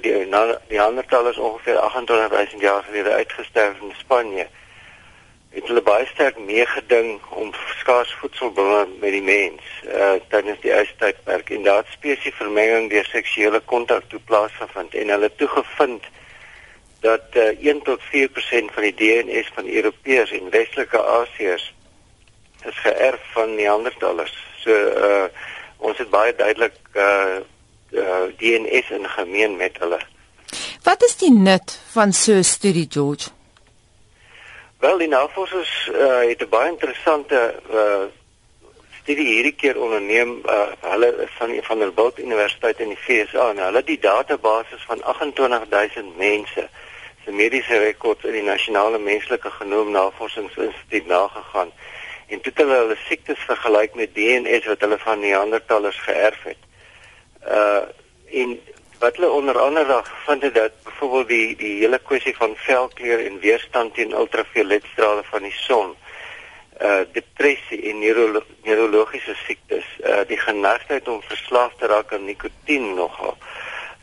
toe die Neandertalers ongeveer 28000 jaar gelede uitgesterf in Spanje het hulle baie sterk meegeding om skaars voedselbronne met die mens uh tydens die ystydperk en daar spesievermenging deur seksuele kontak toe plaasgevind en hulle toe gevind dat uh, 1 tot 4% van die DNS van Europeërs en Westelike Asiërs is geërf van Neandertalers. So uh ons het baie duidelik uh, uh DNS in gemeen met hulle. Wat is die nut van so 'n studie George? Wel, die navorsers uh, het 'n baie interessante uh, studie hierdie keer onderneem. Uh, hulle is van die Vanderbilt Universiteit in die VSA en hulle het die database van 28000 mense se mediese rekords in die Nasionale Menslike Genoom Navorsingsinstituut nagegaan en toe het hulle hulle siektes vergelyk met DNS wat hulle van Neandertalers geërf het. Uh en wat hulle onder andere gevind het dat byvoorbeeld die die hele kwessie van velkleur en weerstand teen ultravioletstrale van die son uh depressie en neuro neurologiese siektes uh die geneigtheid om verslaaf te raak aan nikotien nogal.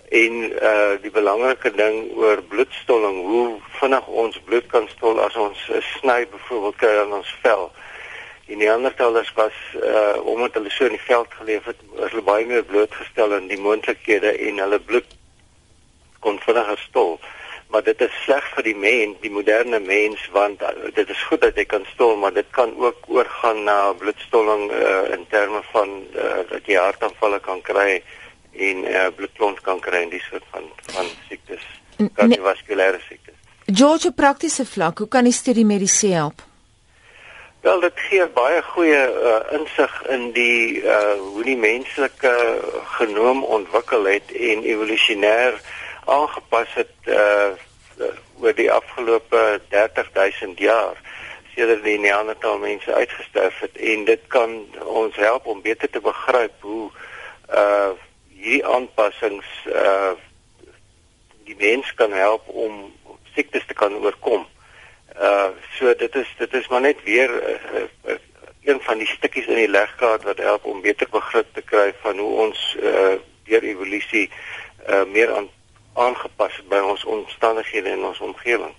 En uh die belangrike ding oor bloedstolling hoe vinnig ons bloed kan stol as ons 'n sny byvoorbeeld kry aan ons vel die Neandertalers was uh omdat hulle so in die veld geleef het, was hulle baie meer blootgestel aan die moontlikhede en hulle bloed kon vinniger stol. Maar dit is sleg vir die mens, die moderne mens want uh, dit is goed dat jy kan stol, maar dit kan ook oorgaan na bloedstolling uh in terme van uh, dat jy hartaanvalle kan kry en uh bloedklont kan kry en dis soort van van siektes, kardiovaskulêre siektes. George praktiese vlak, hoe kan die studie mediese help? Wel dit gee baie goeie uh, insig in die uh, hoe die menslike genoom ontwikkel het en evolusionêr aangepas het uh, oor die afgelope 30000 jaar sedert die Neandertal mense uitgesterf het en dit kan ons help om beter te begryp hoe uh hierdie aanpassings uh die mens kan help om siektes te kan oorkom. Uh so dit is dit is maar net weer uh, uh, een van die stukkies in die legkaart wat help om beter begrip te kry van hoe ons uh deur evolusie uh meer aan aangepas het by ons omstandighede en ons omgewing.